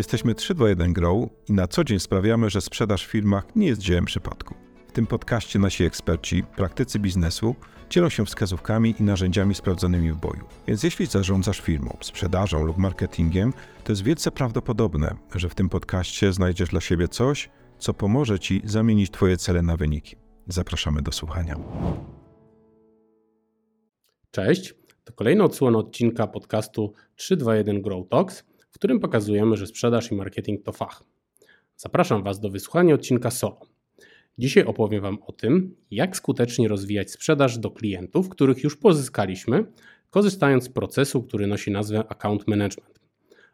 Jesteśmy 321 Grow i na co dzień sprawiamy, że sprzedaż w firmach nie jest dziełem przypadku. W tym podcaście nasi eksperci, praktycy biznesu dzielą się wskazówkami i narzędziami sprawdzonymi w boju. Więc jeśli zarządzasz firmą, sprzedażą lub marketingiem, to jest wielce prawdopodobne, że w tym podcaście znajdziesz dla siebie coś, co pomoże Ci zamienić Twoje cele na wyniki. Zapraszamy do słuchania. Cześć, to kolejna odsłona odcinka podcastu 321 Grow Talks, którym pokazujemy, że sprzedaż i marketing to fach. Zapraszam Was do wysłuchania odcinka solo. Dzisiaj opowiem Wam o tym, jak skutecznie rozwijać sprzedaż do klientów, których już pozyskaliśmy, korzystając z procesu, który nosi nazwę account management.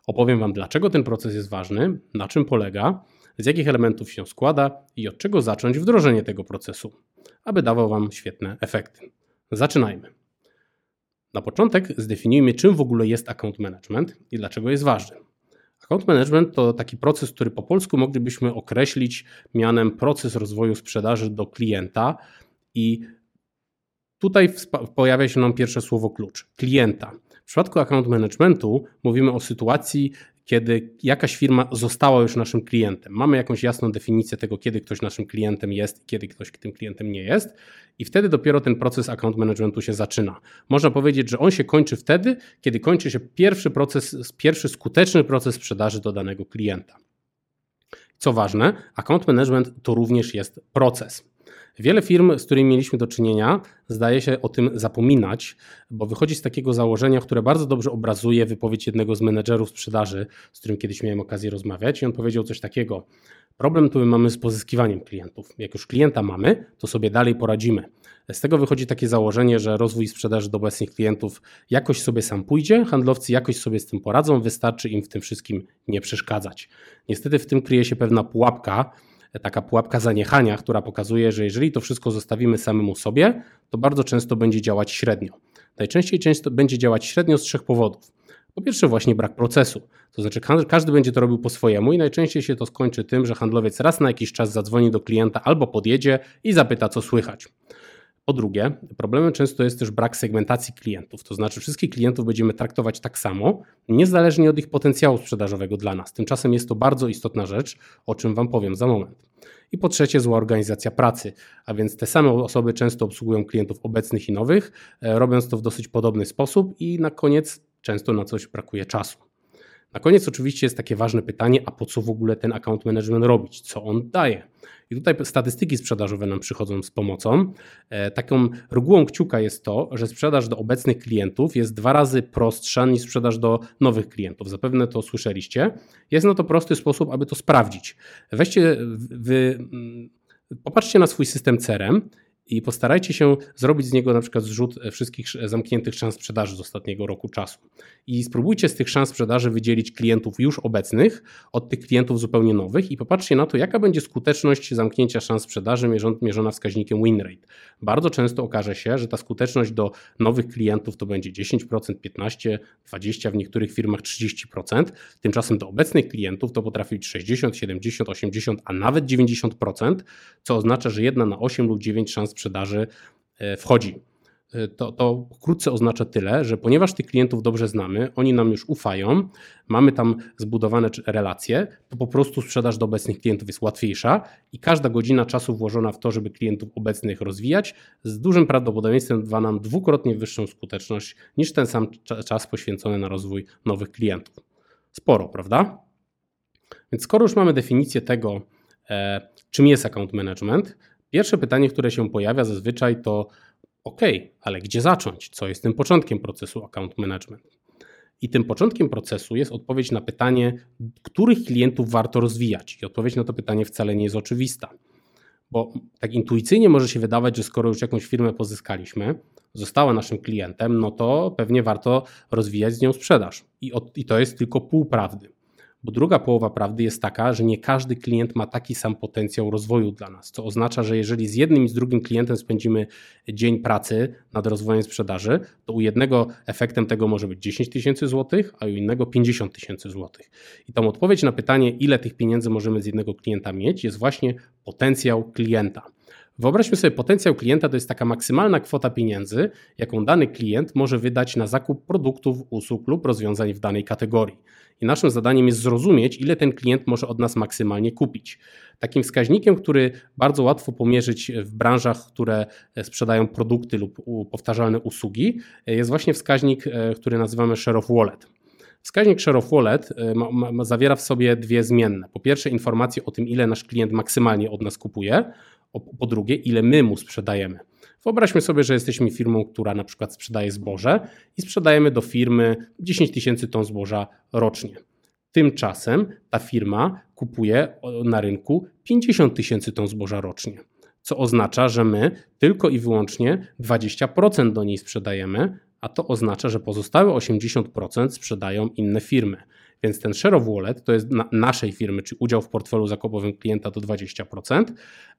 Opowiem Wam, dlaczego ten proces jest ważny, na czym polega, z jakich elementów się składa i od czego zacząć wdrożenie tego procesu, aby dawał Wam świetne efekty. Zaczynajmy. Na początek zdefiniujmy, czym w ogóle jest account management i dlaczego jest ważny. Account management to taki proces, który po polsku moglibyśmy określić mianem proces rozwoju sprzedaży do klienta i tutaj pojawia się nam pierwsze słowo klucz klienta. W przypadku account managementu mówimy o sytuacji, kiedy jakaś firma została już naszym klientem. Mamy jakąś jasną definicję tego, kiedy ktoś naszym klientem jest kiedy ktoś tym klientem nie jest, i wtedy dopiero ten proces account managementu się zaczyna. Można powiedzieć, że on się kończy wtedy, kiedy kończy się pierwszy proces, pierwszy skuteczny proces sprzedaży do danego klienta. Co ważne, account management to również jest proces. Wiele firm, z którymi mieliśmy do czynienia, zdaje się o tym zapominać, bo wychodzi z takiego założenia, które bardzo dobrze obrazuje wypowiedź jednego z menedżerów sprzedaży, z którym kiedyś miałem okazję rozmawiać, i on powiedział coś takiego: Problem tu my mamy z pozyskiwaniem klientów. Jak już klienta mamy, to sobie dalej poradzimy. Z tego wychodzi takie założenie, że rozwój sprzedaży do obecnych klientów jakoś sobie sam pójdzie, handlowcy jakoś sobie z tym poradzą, wystarczy im w tym wszystkim nie przeszkadzać. Niestety w tym kryje się pewna pułapka, taka pułapka zaniechania, która pokazuje, że jeżeli to wszystko zostawimy samemu sobie, to bardzo często będzie działać średnio. Najczęściej często będzie działać średnio z trzech powodów. Po pierwsze, właśnie brak procesu. To znaczy, każdy będzie to robił po swojemu i najczęściej się to skończy tym, że handlowiec raz na jakiś czas zadzwoni do klienta albo podjedzie i zapyta, co słychać. Po drugie, problemem często jest też brak segmentacji klientów, to znaczy wszystkich klientów będziemy traktować tak samo, niezależnie od ich potencjału sprzedażowego dla nas. Tymczasem jest to bardzo istotna rzecz, o czym Wam powiem za moment. I po trzecie, zła organizacja pracy, a więc te same osoby często obsługują klientów obecnych i nowych, e, robiąc to w dosyć podobny sposób i na koniec często na coś brakuje czasu. Na koniec oczywiście jest takie ważne pytanie, a po co w ogóle ten account management robić? Co on daje? I tutaj statystyki sprzedażowe nam przychodzą z pomocą. E, taką regułą kciuka jest to, że sprzedaż do obecnych klientów jest dwa razy prostsza niż sprzedaż do nowych klientów. Zapewne to słyszeliście. Jest na to prosty sposób, aby to sprawdzić. Weźcie, wy, popatrzcie na swój system CRM i postarajcie się zrobić z niego na przykład zrzut wszystkich zamkniętych szans sprzedaży z ostatniego roku czasu. I spróbujcie z tych szans sprzedaży wydzielić klientów już obecnych od tych klientów zupełnie nowych i popatrzcie na to, jaka będzie skuteczność zamknięcia szans sprzedaży mierzona wskaźnikiem win rate. Bardzo często okaże się, że ta skuteczność do nowych klientów to będzie 10%, 15%, 20%, w niektórych firmach 30%. Tymczasem do obecnych klientów to potrafi być 60, 70, 80, a nawet 90%, co oznacza, że jedna na 8 lub 9 szans sprzedaży e, wchodzi. E, to, to wkrótce oznacza tyle, że ponieważ tych klientów dobrze znamy, oni nam już ufają, mamy tam zbudowane relacje, to po prostu sprzedaż do obecnych klientów jest łatwiejsza i każda godzina czasu włożona w to, żeby klientów obecnych rozwijać, z dużym prawdopodobieństwem da nam dwukrotnie wyższą skuteczność niż ten sam czas poświęcony na rozwój nowych klientów. Sporo, prawda? Więc skoro już mamy definicję tego, e, czym jest account management, Pierwsze pytanie, które się pojawia zazwyczaj to OK, ale gdzie zacząć? Co jest tym początkiem procesu account management? I tym początkiem procesu jest odpowiedź na pytanie, których klientów warto rozwijać. I odpowiedź na to pytanie wcale nie jest oczywista. Bo tak intuicyjnie może się wydawać, że skoro już jakąś firmę pozyskaliśmy, została naszym klientem, no to pewnie warto rozwijać z nią sprzedaż. I, od, i to jest tylko pół prawdy. Bo druga połowa prawdy jest taka, że nie każdy klient ma taki sam potencjał rozwoju dla nas, co oznacza, że jeżeli z jednym i z drugim klientem spędzimy dzień pracy nad rozwojem sprzedaży, to u jednego efektem tego może być 10 tysięcy złotych, a u innego 50 tysięcy złotych. I tą odpowiedź na pytanie, ile tych pieniędzy możemy z jednego klienta mieć, jest właśnie potencjał klienta. Wyobraźmy sobie, potencjał klienta to jest taka maksymalna kwota pieniędzy, jaką dany klient może wydać na zakup produktów, usług lub rozwiązań w danej kategorii. I naszym zadaniem jest zrozumieć, ile ten klient może od nas maksymalnie kupić. Takim wskaźnikiem, który bardzo łatwo pomierzyć w branżach, które sprzedają produkty lub powtarzalne usługi, jest właśnie wskaźnik, e, który nazywamy share of wallet. Wskaźnik Share of Wallet y, ma, ma, zawiera w sobie dwie zmienne. Po pierwsze, informacje o tym, ile nasz klient maksymalnie od nas kupuje, po drugie, ile my mu sprzedajemy. Wyobraźmy sobie, że jesteśmy firmą, która na przykład sprzedaje zboże i sprzedajemy do firmy 10 tysięcy ton zboża rocznie. Tymczasem ta firma kupuje na rynku 50 tysięcy ton zboża rocznie, co oznacza, że my tylko i wyłącznie 20% do niej sprzedajemy, a to oznacza, że pozostałe 80% sprzedają inne firmy. Więc ten share of wallet to jest na naszej firmy, czy udział w portfelu zakupowym klienta to 20%,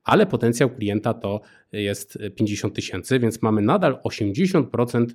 ale potencjał klienta to jest 50 tysięcy, więc mamy nadal 80%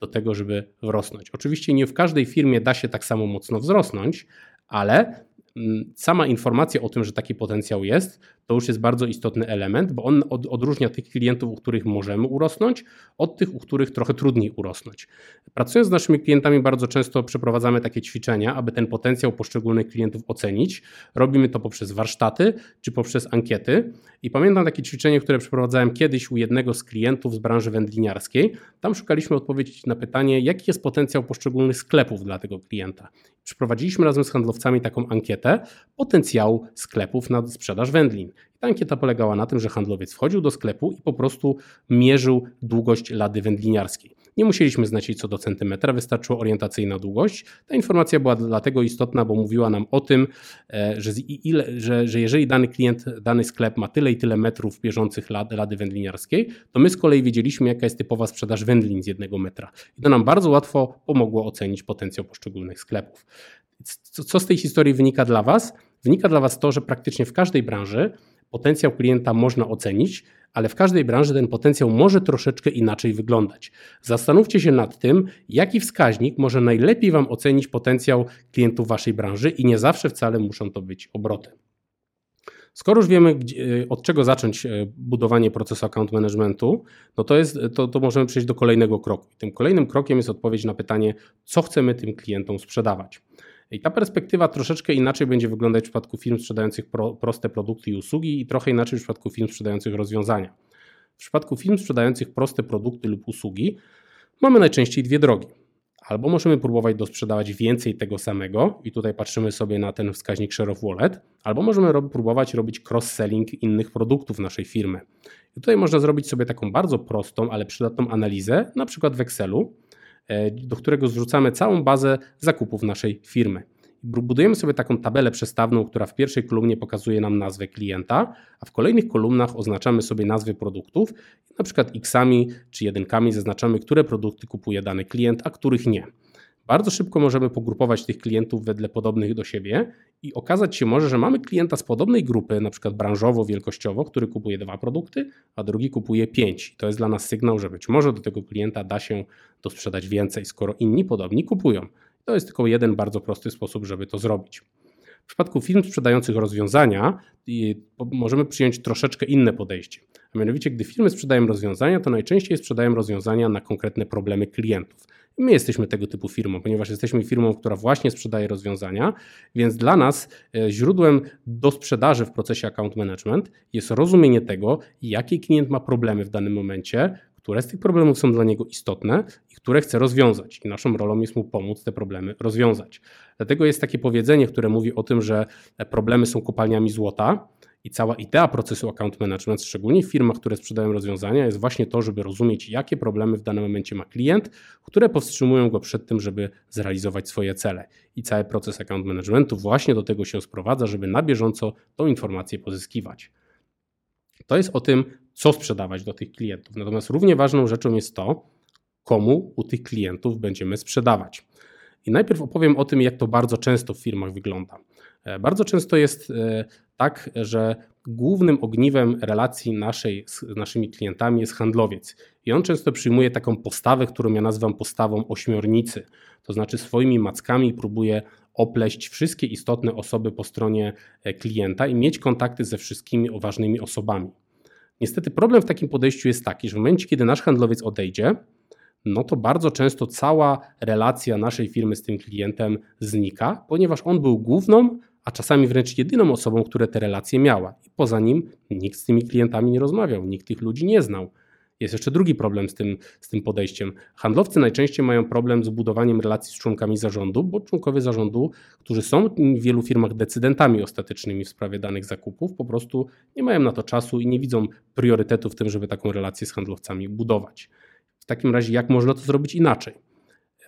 do tego, żeby wrosnąć. Oczywiście nie w każdej firmie da się tak samo mocno wzrosnąć, ale Mm, sama informacja o tym, że taki potencjał jest, to już jest bardzo istotny element, bo on odróżnia tych klientów, u których możemy urosnąć, od tych, u których trochę trudniej urosnąć. Pracując z naszymi klientami, bardzo często przeprowadzamy takie ćwiczenia, aby ten potencjał poszczególnych klientów ocenić. Robimy to poprzez warsztaty czy poprzez ankiety. I pamiętam takie ćwiczenie, które przeprowadzałem kiedyś u jednego z klientów z branży wędliniarskiej. Tam szukaliśmy odpowiedzi na pytanie, jaki jest potencjał poszczególnych sklepów dla tego klienta. Przeprowadziliśmy razem z handlowcami taką ankietę potencjału sklepów na sprzedaż wędlin. I ta ankieta polegała na tym, że handlowiec wchodził do sklepu i po prostu mierzył długość lady wędliniarskiej. Nie musieliśmy znać jej co do centymetra, wystarczyła orientacyjna długość. Ta informacja była dlatego istotna, bo mówiła nam o tym, e, że, ile, że, że jeżeli dany klient, dany sklep ma tyle i tyle metrów bieżących lady, lady wędliniarskiej, to my z kolei wiedzieliśmy, jaka jest typowa sprzedaż wędlin z jednego metra. I to nam bardzo łatwo pomogło ocenić potencjał poszczególnych sklepów. Co z tej historii wynika dla Was? Wynika dla Was to, że praktycznie w każdej branży potencjał klienta można ocenić, ale w każdej branży ten potencjał może troszeczkę inaczej wyglądać. Zastanówcie się nad tym, jaki wskaźnik może najlepiej Wam ocenić potencjał klientów Waszej branży i nie zawsze wcale muszą to być obroty. Skoro już wiemy, od czego zacząć e, budowanie procesu account managementu, no to, jest, to, to możemy przejść do kolejnego kroku. Tym kolejnym krokiem jest odpowiedź na pytanie, co chcemy tym klientom sprzedawać. I ta perspektywa troszeczkę inaczej będzie wyglądać w przypadku firm sprzedających pro, proste produkty i usługi i trochę inaczej w przypadku firm sprzedających rozwiązania. W przypadku firm sprzedających proste produkty lub usługi mamy najczęściej dwie drogi. Albo możemy próbować dosprzedawać więcej tego samego i tutaj patrzymy sobie na ten wskaźnik share of wallet, albo możemy rob, próbować robić cross-selling innych produktów naszej firmy. I tutaj można zrobić sobie taką bardzo prostą, ale przydatną analizę, na przykład w Excelu, do którego zrzucamy całą bazę zakupów naszej firmy. Budujemy sobie taką tabelę przestawną, która w pierwszej kolumnie pokazuje nam nazwę klienta, a w kolejnych kolumnach oznaczamy sobie nazwy produktów, na przykład xami czy jedynkami zaznaczamy, które produkty kupuje dany klient, a których nie. Bardzo szybko możemy pogrupować tych klientów wedle podobnych do siebie i okazać się może, że mamy klienta z podobnej grupy, na przykład branżowo, wielkościowo, który kupuje dwa produkty, a drugi kupuje pięć. To jest dla nas sygnał, że być może do tego klienta da się dosprzedać więcej, skoro inni podobni kupują. To jest tylko jeden bardzo prosty sposób, żeby to zrobić. W przypadku firm sprzedających rozwiązania możemy przyjąć troszeczkę inne podejście. A mianowicie, gdy firmy sprzedają rozwiązania, to najczęściej sprzedają rozwiązania na konkretne problemy klientów. My jesteśmy tego typu firmą, ponieważ jesteśmy firmą, która właśnie sprzedaje rozwiązania, więc dla nas e, źródłem do sprzedaży w procesie account management jest rozumienie tego, jaki klient ma problemy w danym momencie, które z tych problemów są dla niego istotne i które chce rozwiązać. I naszą rolą jest mu pomóc te problemy rozwiązać. Dlatego jest takie powiedzenie, które mówi o tym, że problemy są kopalniami złota. I cała idea procesu account management, szczególnie w firmach, które sprzedają rozwiązania, jest właśnie to, żeby rozumieć, jakie problemy w danym momencie ma klient, które powstrzymują go przed tym, żeby zrealizować swoje cele. I cały proces account managementu właśnie do tego się sprowadza, żeby na bieżąco tą informację pozyskiwać. To jest o tym, co sprzedawać do tych klientów. Natomiast równie ważną rzeczą jest to, komu u tych klientów będziemy sprzedawać. I najpierw opowiem o tym, jak to bardzo często w firmach wygląda. E, bardzo często jest e, tak, że głównym ogniwem relacji naszej z naszymi klientami jest handlowiec. I on często przyjmuje taką postawę, którą ja nazywam postawą ośmiornicy. To znaczy swoimi mackami próbuje opleść wszystkie istotne osoby po stronie e, klienta i mieć kontakty ze wszystkimi ważnymi osobami. Niestety problem w takim podejściu jest taki, że w momencie, kiedy nasz handlowiec odejdzie, no to bardzo często cała relacja naszej firmy z tym klientem znika, ponieważ on był główną, a czasami wręcz jedyną osobą, która te relacje miała. I poza nim nikt z tymi klientami nie rozmawiał, nikt tych ludzi nie znał. Jest jeszcze drugi problem z tym, z tym podejściem. Handlowcy najczęściej mają problem z budowaniem relacji z członkami zarządu, bo członkowie zarządu, którzy są w wielu firmach decydentami ostatecznymi w sprawie danych zakupów, po prostu nie mają na to czasu i nie widzą priorytetu w tym, żeby taką relację z handlowcami budować. W takim razie, jak można to zrobić inaczej?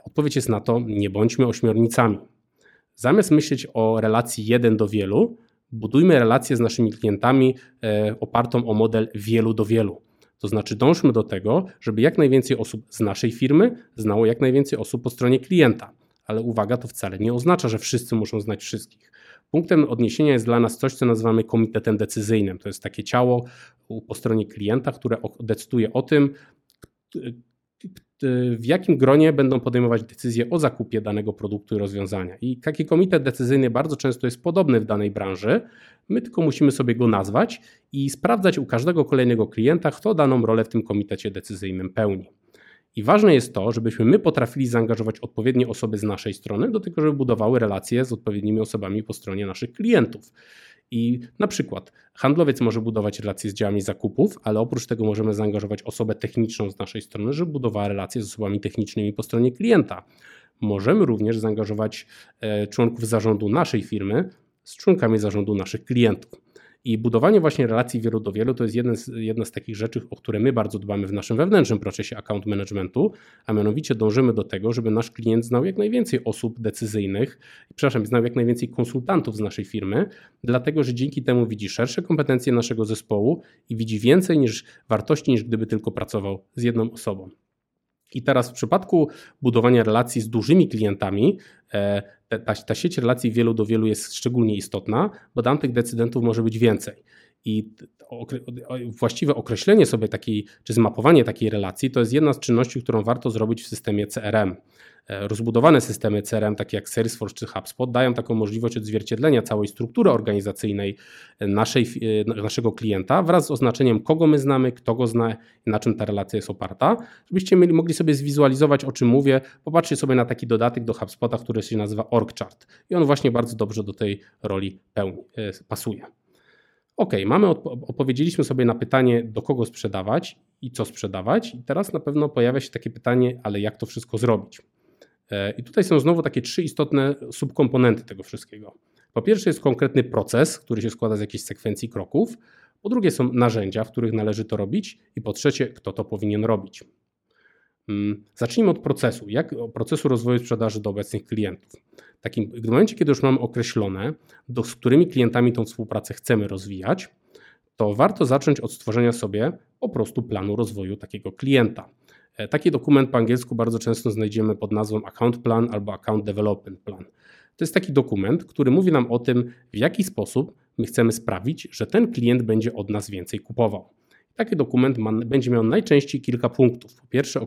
Odpowiedź jest na to: nie bądźmy ośmiornicami. Zamiast myśleć o relacji jeden do wielu, budujmy relacje z naszymi klientami e, opartą o model wielu do wielu. To znaczy dążmy do tego, żeby jak najwięcej osób z naszej firmy znało jak najwięcej osób po stronie klienta. Ale uwaga, to wcale nie oznacza, że wszyscy muszą znać wszystkich. Punktem odniesienia jest dla nas coś, co nazywamy komitetem decyzyjnym. To jest takie ciało po stronie klienta, które decyduje o tym, w jakim gronie będą podejmować decyzje o zakupie danego produktu i rozwiązania. I taki komitet decyzyjny bardzo często jest podobny w danej branży. My tylko musimy sobie go nazwać i sprawdzać u każdego kolejnego klienta, kto daną rolę w tym komitecie decyzyjnym pełni. I ważne jest to, żebyśmy my potrafili zaangażować odpowiednie osoby z naszej strony do tego, żeby budowały relacje z odpowiednimi osobami po stronie naszych klientów. I na przykład handlowiec może budować relacje z działami zakupów, ale oprócz tego możemy zaangażować osobę techniczną z naszej strony, żeby budowała relacje z osobami technicznymi po stronie klienta. Możemy również zaangażować e, członków zarządu naszej firmy z członkami zarządu naszych klientów. I budowanie właśnie relacji wielu do wielu to jest jedna z, jedna z takich rzeczy, o które my bardzo dbamy w naszym wewnętrznym procesie account managementu, a mianowicie dążymy do tego, żeby nasz klient znał jak najwięcej osób decyzyjnych, przepraszam, znał jak najwięcej konsultantów z naszej firmy, dlatego że dzięki temu widzi szersze kompetencje naszego zespołu i widzi więcej niż wartości, niż gdyby tylko pracował z jedną osobą. I teraz w przypadku budowania relacji z dużymi klientami, e, ta, ta sieć relacji wielu do wielu jest szczególnie istotna, bo tam tych decydentów może być więcej. I właściwe określenie sobie takiej, czy zmapowanie takiej relacji, to jest jedna z czynności, którą warto zrobić w systemie CRM. E, rozbudowane systemy CRM, takie jak Salesforce czy HubSpot, dają taką możliwość odzwierciedlenia całej struktury organizacyjnej naszej, e, naszego klienta wraz z oznaczeniem, kogo my znamy, kto go zna i na czym ta relacja jest oparta. Żebyście mieli, mogli sobie zwizualizować, o czym mówię, popatrzcie sobie na taki dodatek do HubSpota, który się nazywa OrgChart. I on właśnie bardzo dobrze do tej roli pełni, e, pasuje. Ok, mamy odpowiedzieliśmy sobie na pytanie, do kogo sprzedawać i co sprzedawać. I teraz na pewno pojawia się takie pytanie, ale jak to wszystko zrobić? E, I tutaj są znowu takie trzy istotne subkomponenty tego wszystkiego. Po pierwsze jest konkretny proces, który się składa z jakiejś sekwencji kroków. Po drugie są narzędzia, w których należy to robić. I po trzecie, kto to powinien robić. Mm, zacznijmy od procesu. Jak procesu rozwoju sprzedaży do obecnych klientów. Takim, w momencie, kiedy już mamy określone, do, z którymi klientami tą współpracę chcemy rozwijać, to warto zacząć od stworzenia sobie po prostu planu rozwoju takiego klienta. E, taki dokument po angielsku bardzo często znajdziemy pod nazwą Account Plan albo Account Development Plan. To jest taki dokument, który mówi nam o tym, w jaki sposób my chcemy sprawić, że ten klient będzie od nas więcej kupował. Taki dokument ma, będzie miał najczęściej kilka punktów. Po pierwsze,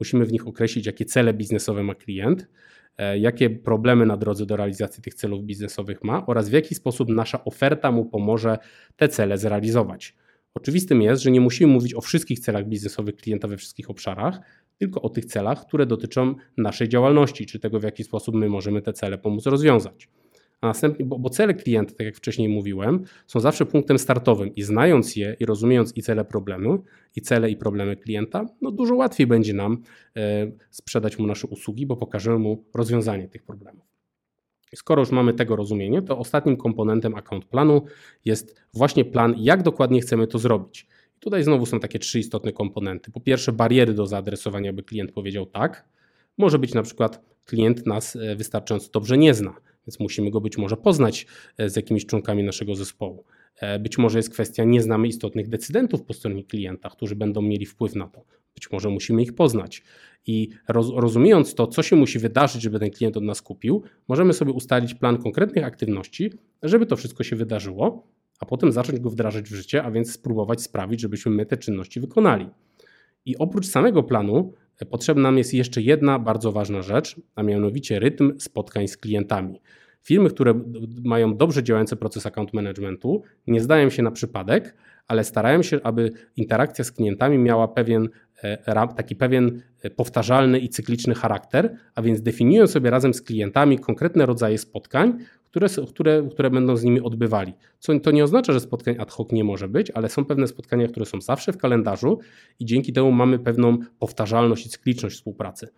musimy w nich określić, jakie cele biznesowe ma klient, e, jakie problemy na drodze do realizacji tych celów biznesowych ma oraz w jaki sposób nasza oferta mu pomoże te cele zrealizować. Oczywistym jest, że nie musimy mówić o wszystkich celach biznesowych klienta we wszystkich obszarach, tylko o tych celach, które dotyczą naszej działalności, czy tego, w jaki sposób my możemy te cele pomóc rozwiązać. A następnie, bo, bo cele klienta, tak jak wcześniej mówiłem, są zawsze punktem startowym i znając je i rozumiejąc i cele problemu, i cele i problemy klienta, no dużo łatwiej będzie nam e, sprzedać mu nasze usługi, bo pokażemy mu rozwiązanie tych problemów. Skoro już mamy tego rozumienie, to ostatnim komponentem account planu jest właśnie plan, jak dokładnie chcemy to zrobić. Tutaj znowu są takie trzy istotne komponenty. Po pierwsze, bariery do zaadresowania, by klient powiedział tak. Może być na przykład klient nas e, wystarczająco dobrze nie zna, więc musimy go być może poznać e, z jakimiś członkami naszego zespołu. E, być może jest kwestia, nie znamy istotnych decydentów po stronie klienta, którzy będą mieli wpływ na to. Być może musimy ich poznać. I roz, rozumiejąc to, co się musi wydarzyć, żeby ten klient od nas kupił, możemy sobie ustalić plan konkretnych aktywności, żeby to wszystko się wydarzyło, a potem zacząć go wdrażać w życie, a więc spróbować sprawić, żebyśmy my te czynności wykonali. I oprócz samego planu e, potrzebna nam jest jeszcze jedna bardzo ważna rzecz, a mianowicie rytm spotkań z klientami. Firmy, które mają dobrze działający proces account managementu, nie zdają się na przypadek, ale starałem się, aby interakcja z klientami miała pewien taki pewien powtarzalny i cykliczny charakter, a więc definiuję sobie razem z klientami konkretne rodzaje spotkań, które, które, które będą z nimi odbywali. Co, to nie oznacza, że spotkań ad hoc nie może być, ale są pewne spotkania, które są zawsze w kalendarzu i dzięki temu mamy pewną powtarzalność i cykliczność współpracy.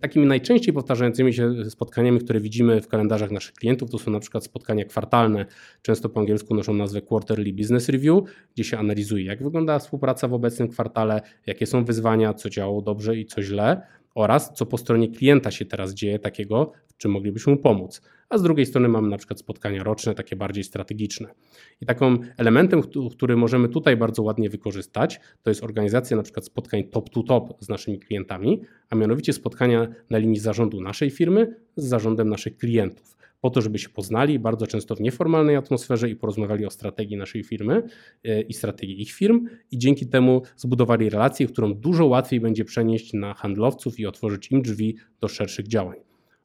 Takimi najczęściej powtarzającymi się spotkaniami, które widzimy w kalendarzach naszych klientów, to są na przykład spotkania kwartalne, często po angielsku noszą nazwę Quarterly Business Review, gdzie się analizuje, jak wygląda współpraca w obecnym kwartale, jakie są wyzwania, co działało dobrze i co źle, oraz co po stronie klienta się teraz dzieje takiego, w czym moglibyśmy mu pomóc. A z drugiej strony mamy na przykład spotkania roczne, takie bardziej strategiczne. I takim elementem, który możemy tutaj bardzo ładnie wykorzystać, to jest organizacja na przykład spotkań top to top z naszymi klientami, a mianowicie spotkania na linii zarządu naszej firmy z zarządem naszych klientów po to, żeby się poznali, bardzo często w nieformalnej atmosferze i porozmawiali o strategii naszej firmy e, i strategii ich firm, i dzięki temu zbudowali relację, którą dużo łatwiej będzie przenieść na handlowców i otworzyć im drzwi do szerszych działań.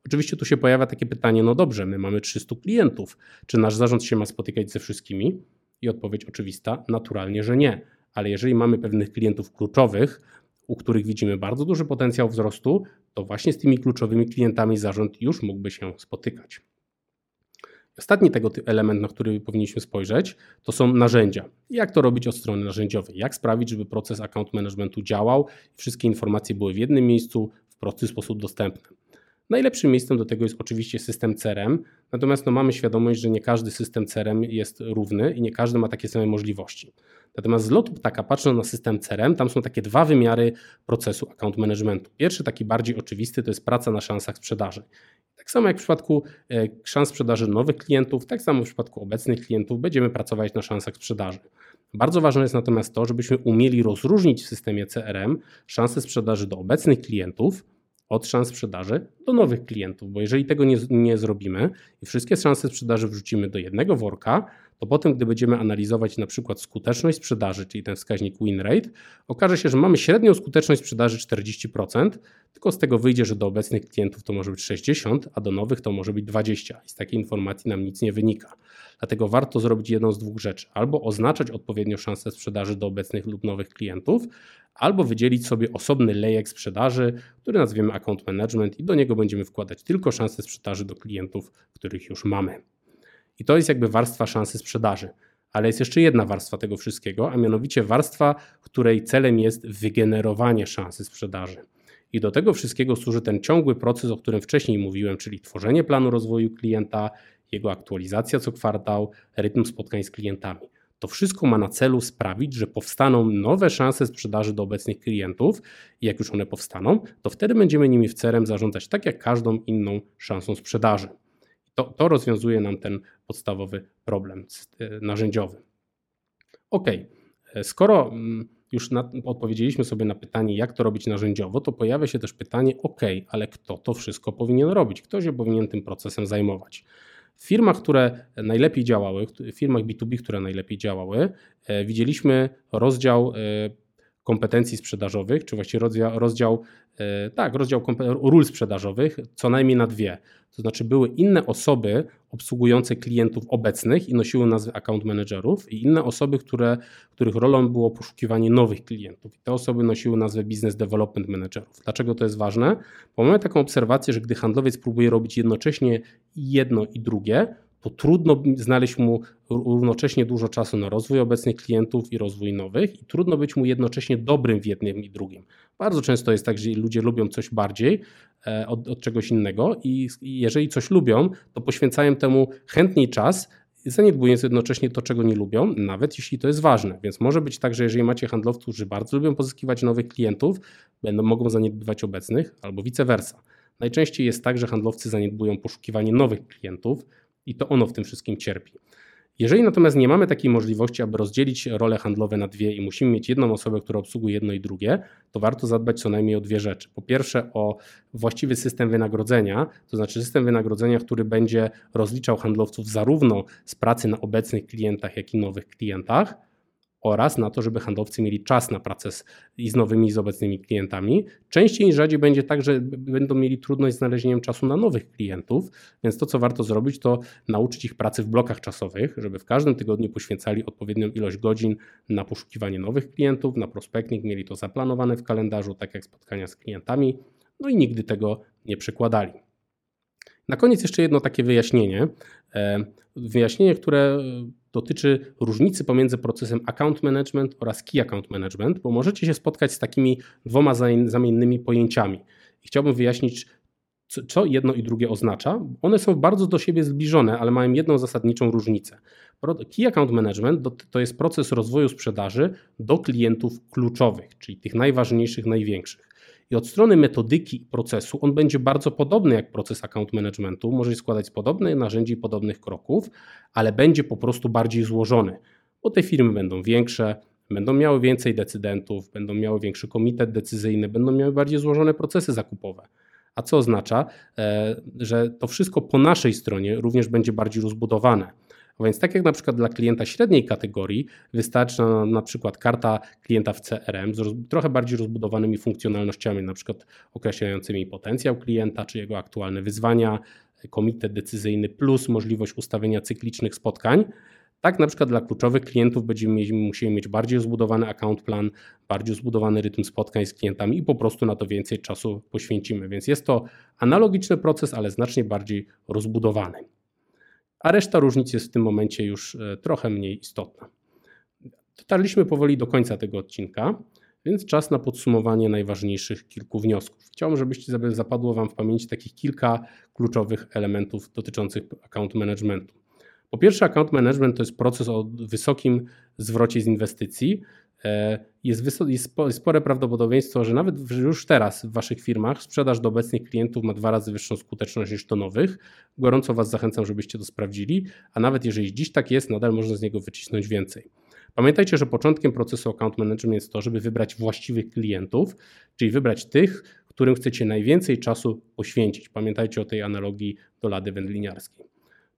Oczywiście tu się pojawia takie pytanie: no dobrze, my mamy 300 klientów, czy nasz zarząd się ma spotykać ze wszystkimi? I odpowiedź oczywista: naturalnie, że nie. Ale jeżeli mamy pewnych klientów kluczowych, u których widzimy bardzo duży potencjał wzrostu, to właśnie z tymi kluczowymi klientami zarząd już mógłby się spotykać. Ostatni tego element, na który powinniśmy spojrzeć, to są narzędzia. Jak to robić od strony narzędziowej? Jak sprawić, żeby proces account managementu działał i wszystkie informacje były w jednym miejscu, w prosty sposób dostępne? Najlepszym miejscem do tego jest oczywiście system CRM, natomiast no mamy świadomość, że nie każdy system CRM jest równy i nie każdy ma takie same możliwości. Natomiast z lotu ptaka, patrząc na system CRM, tam są takie dwa wymiary procesu account managementu. Pierwszy, taki bardziej oczywisty, to jest praca na szansach sprzedaży. Tak samo jak w przypadku e, szans sprzedaży nowych klientów, tak samo w przypadku obecnych klientów będziemy pracować na szansach sprzedaży. Bardzo ważne jest natomiast to, żebyśmy umieli rozróżnić w systemie CRM szanse sprzedaży do obecnych klientów od szans sprzedaży do nowych klientów, bo jeżeli tego nie, nie zrobimy i wszystkie szanse sprzedaży wrzucimy do jednego worka, to potem, gdy będziemy analizować na przykład skuteczność sprzedaży, czyli ten wskaźnik win rate, okaże się, że mamy średnią skuteczność sprzedaży 40%, tylko z tego wyjdzie, że do obecnych klientów to może być 60, a do nowych to może być 20 i z takiej informacji nam nic nie wynika. Dlatego warto zrobić jedną z dwóch rzeczy: albo oznaczać odpowiednio szanse sprzedaży do obecnych lub nowych klientów, albo wydzielić sobie osobny lejek sprzedaży, który nazwiemy account management i do niego będziemy wkładać tylko szanse sprzedaży do klientów, których już mamy. I to jest jakby warstwa szansy sprzedaży. Ale jest jeszcze jedna warstwa tego wszystkiego, a mianowicie warstwa, której celem jest wygenerowanie szansy sprzedaży. I do tego wszystkiego służy ten ciągły proces, o którym wcześniej mówiłem, czyli tworzenie planu rozwoju klienta, jego aktualizacja co kwartał, rytm spotkań z klientami. To wszystko ma na celu sprawić, że powstaną nowe szanse sprzedaży do obecnych klientów i jak już one powstaną, to wtedy będziemy nimi w CRM zarządzać tak jak każdą inną szansą sprzedaży. To, to rozwiązuje nam ten podstawowy problem e, narzędziowy. Ok, e, skoro mm, już na, odpowiedzieliśmy sobie na pytanie, jak to robić narzędziowo, to pojawia się też pytanie, ok, ale kto to wszystko powinien robić? Kto się powinien tym procesem zajmować? W firmach, które najlepiej działały, w firmach B2B, które najlepiej działały, e, widzieliśmy rozdział kompetencji sprzedażowych, czy właściwie rozdział, rozdział tak, rozdział ról sprzedażowych, co najmniej na dwie. To znaczy były inne osoby obsługujące klientów obecnych i nosiły nazwy account managerów i inne osoby, które, których rolą było poszukiwanie nowych klientów. I te osoby nosiły nazwę business development managerów. Dlaczego to jest ważne? Bo mamy taką obserwację, że gdy handlowiec próbuje robić jednocześnie jedno i drugie, to trudno znaleźć mu równocześnie dużo czasu na rozwój obecnych klientów i rozwój nowych, i trudno być mu jednocześnie dobrym w jednym i drugim. Bardzo często jest tak, że ludzie lubią coś bardziej e, od, od czegoś innego, i jeżeli coś lubią, to poświęcają temu chętniej czas, zaniedbując jednocześnie to, czego nie lubią, nawet jeśli to jest ważne. Więc może być tak, że jeżeli macie handlowców, którzy bardzo lubią pozyskiwać nowych klientów, będą, mogą zaniedbywać obecnych, albo vice versa. Najczęściej jest tak, że handlowcy zaniedbują poszukiwanie nowych klientów, i to ono w tym wszystkim cierpi. Jeżeli natomiast nie mamy takiej możliwości, aby rozdzielić role handlowe na dwie i musimy mieć jedną osobę, która obsługuje jedno i drugie, to warto zadbać co najmniej o dwie rzeczy. Po pierwsze o właściwy system wynagrodzenia, to znaczy system wynagrodzenia, który będzie rozliczał handlowców zarówno z pracy na obecnych klientach, jak i nowych klientach oraz na to, żeby handlowcy mieli czas na pracę z, i z nowymi i z obecnymi klientami. Częściej niż rzadziej będzie tak, że będą mieli trudność z znalezieniem czasu na nowych klientów, więc to, co warto zrobić, to nauczyć ich pracy w blokach czasowych, żeby w każdym tygodniu poświęcali odpowiednią ilość godzin na poszukiwanie nowych klientów, na prospecting, mieli to zaplanowane w kalendarzu, tak jak spotkania z klientami, no i nigdy tego nie przekładali. Na koniec jeszcze jedno takie wyjaśnienie. E, wyjaśnienie, które dotyczy różnicy pomiędzy procesem account management oraz key account management, bo możecie się spotkać z takimi dwoma zamiennymi pojęciami. I chciałbym wyjaśnić, co jedno i drugie oznacza. One są bardzo do siebie zbliżone, ale mają jedną zasadniczą różnicę. Key Account Management to jest proces rozwoju sprzedaży do klientów kluczowych, czyli tych najważniejszych, największych. I od strony metodyki i procesu on będzie bardzo podobny jak proces account managementu. Może się składać z podobnych narzędzi podobnych kroków, ale będzie po prostu bardziej złożony, bo te firmy będą większe, będą miały więcej decydentów, będą miały większy komitet decyzyjny, będą miały bardziej złożone procesy zakupowe. A co oznacza, e, że to wszystko po naszej stronie również będzie bardziej rozbudowane. Więc tak jak na przykład dla klienta średniej kategorii wystarczy na, na przykład karta klienta w CRM z trochę bardziej rozbudowanymi funkcjonalnościami, na przykład określającymi potencjał klienta czy jego aktualne wyzwania, komitet decyzyjny plus możliwość ustawienia cyklicznych spotkań. Tak na przykład dla kluczowych klientów będziemy musieli mieć bardziej zbudowany account plan, bardziej zbudowany rytm spotkań z klientami i po prostu na to więcej czasu poświęcimy. Więc jest to analogiczny proces, ale znacznie bardziej rozbudowany a reszta różnic jest w tym momencie już e, trochę mniej istotna. Dotarliśmy powoli do końca tego odcinka, więc czas na podsumowanie najważniejszych kilku wniosków. Chciałbym, żebyście zapadło Wam w pamięci takich kilka kluczowych elementów dotyczących account managementu. Po pierwsze, account management to jest proces o wysokim zwrocie z inwestycji, jest, jest spore prawdopodobieństwo, że nawet już teraz w Waszych firmach sprzedaż do obecnych klientów ma dwa razy wyższą skuteczność niż do nowych. Gorąco Was zachęcam, żebyście to sprawdzili, a nawet jeżeli dziś tak jest, nadal można z niego wycisnąć więcej. Pamiętajcie, że początkiem procesu account management jest to, żeby wybrać właściwych klientów, czyli wybrać tych, którym chcecie najwięcej czasu poświęcić. Pamiętajcie o tej analogii do lady wędliniarskiej.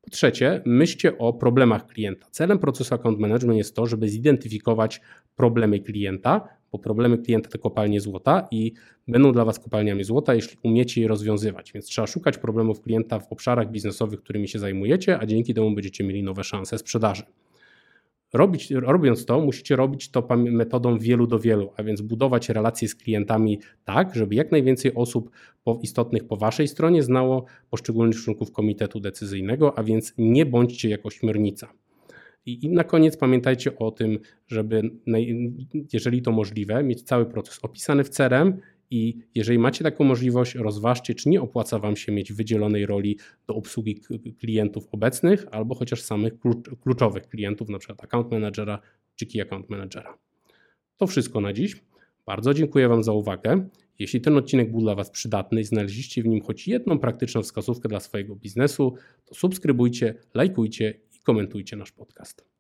Po trzecie, myślcie o problemach klienta. Celem procesu account management jest to, żeby zidentyfikować problemy klienta, bo problemy klienta to kopalnie złota i będą dla Was kopalniami złota, jeśli umiecie je rozwiązywać. Więc trzeba szukać problemów klienta w obszarach biznesowych, którymi się zajmujecie, a dzięki temu będziecie mieli nowe szanse sprzedaży. Robić, robiąc to, musicie robić to metodą wielu do wielu, a więc budować relacje z klientami tak, żeby jak najwięcej osób istotnych po waszej stronie znało poszczególnych członków komitetu decyzyjnego, a więc nie bądźcie jako śmiernica. I, I, na koniec pamiętajcie o tym, żeby, jeżeli to możliwe, mieć cały proces opisany w CRM i jeżeli macie taką możliwość, rozważcie, czy nie opłaca Wam się mieć wydzielonej roli do obsługi klientów obecnych albo chociaż samych kluczowych klientów, przykład account managera czy key account managera. To wszystko na dziś. Bardzo dziękuję Wam za uwagę. Jeśli ten odcinek był dla Was przydatny i znaleźliście w nim choć jedną praktyczną wskazówkę dla swojego biznesu, to subskrybujcie, lajkujcie i komentujcie nasz podcast.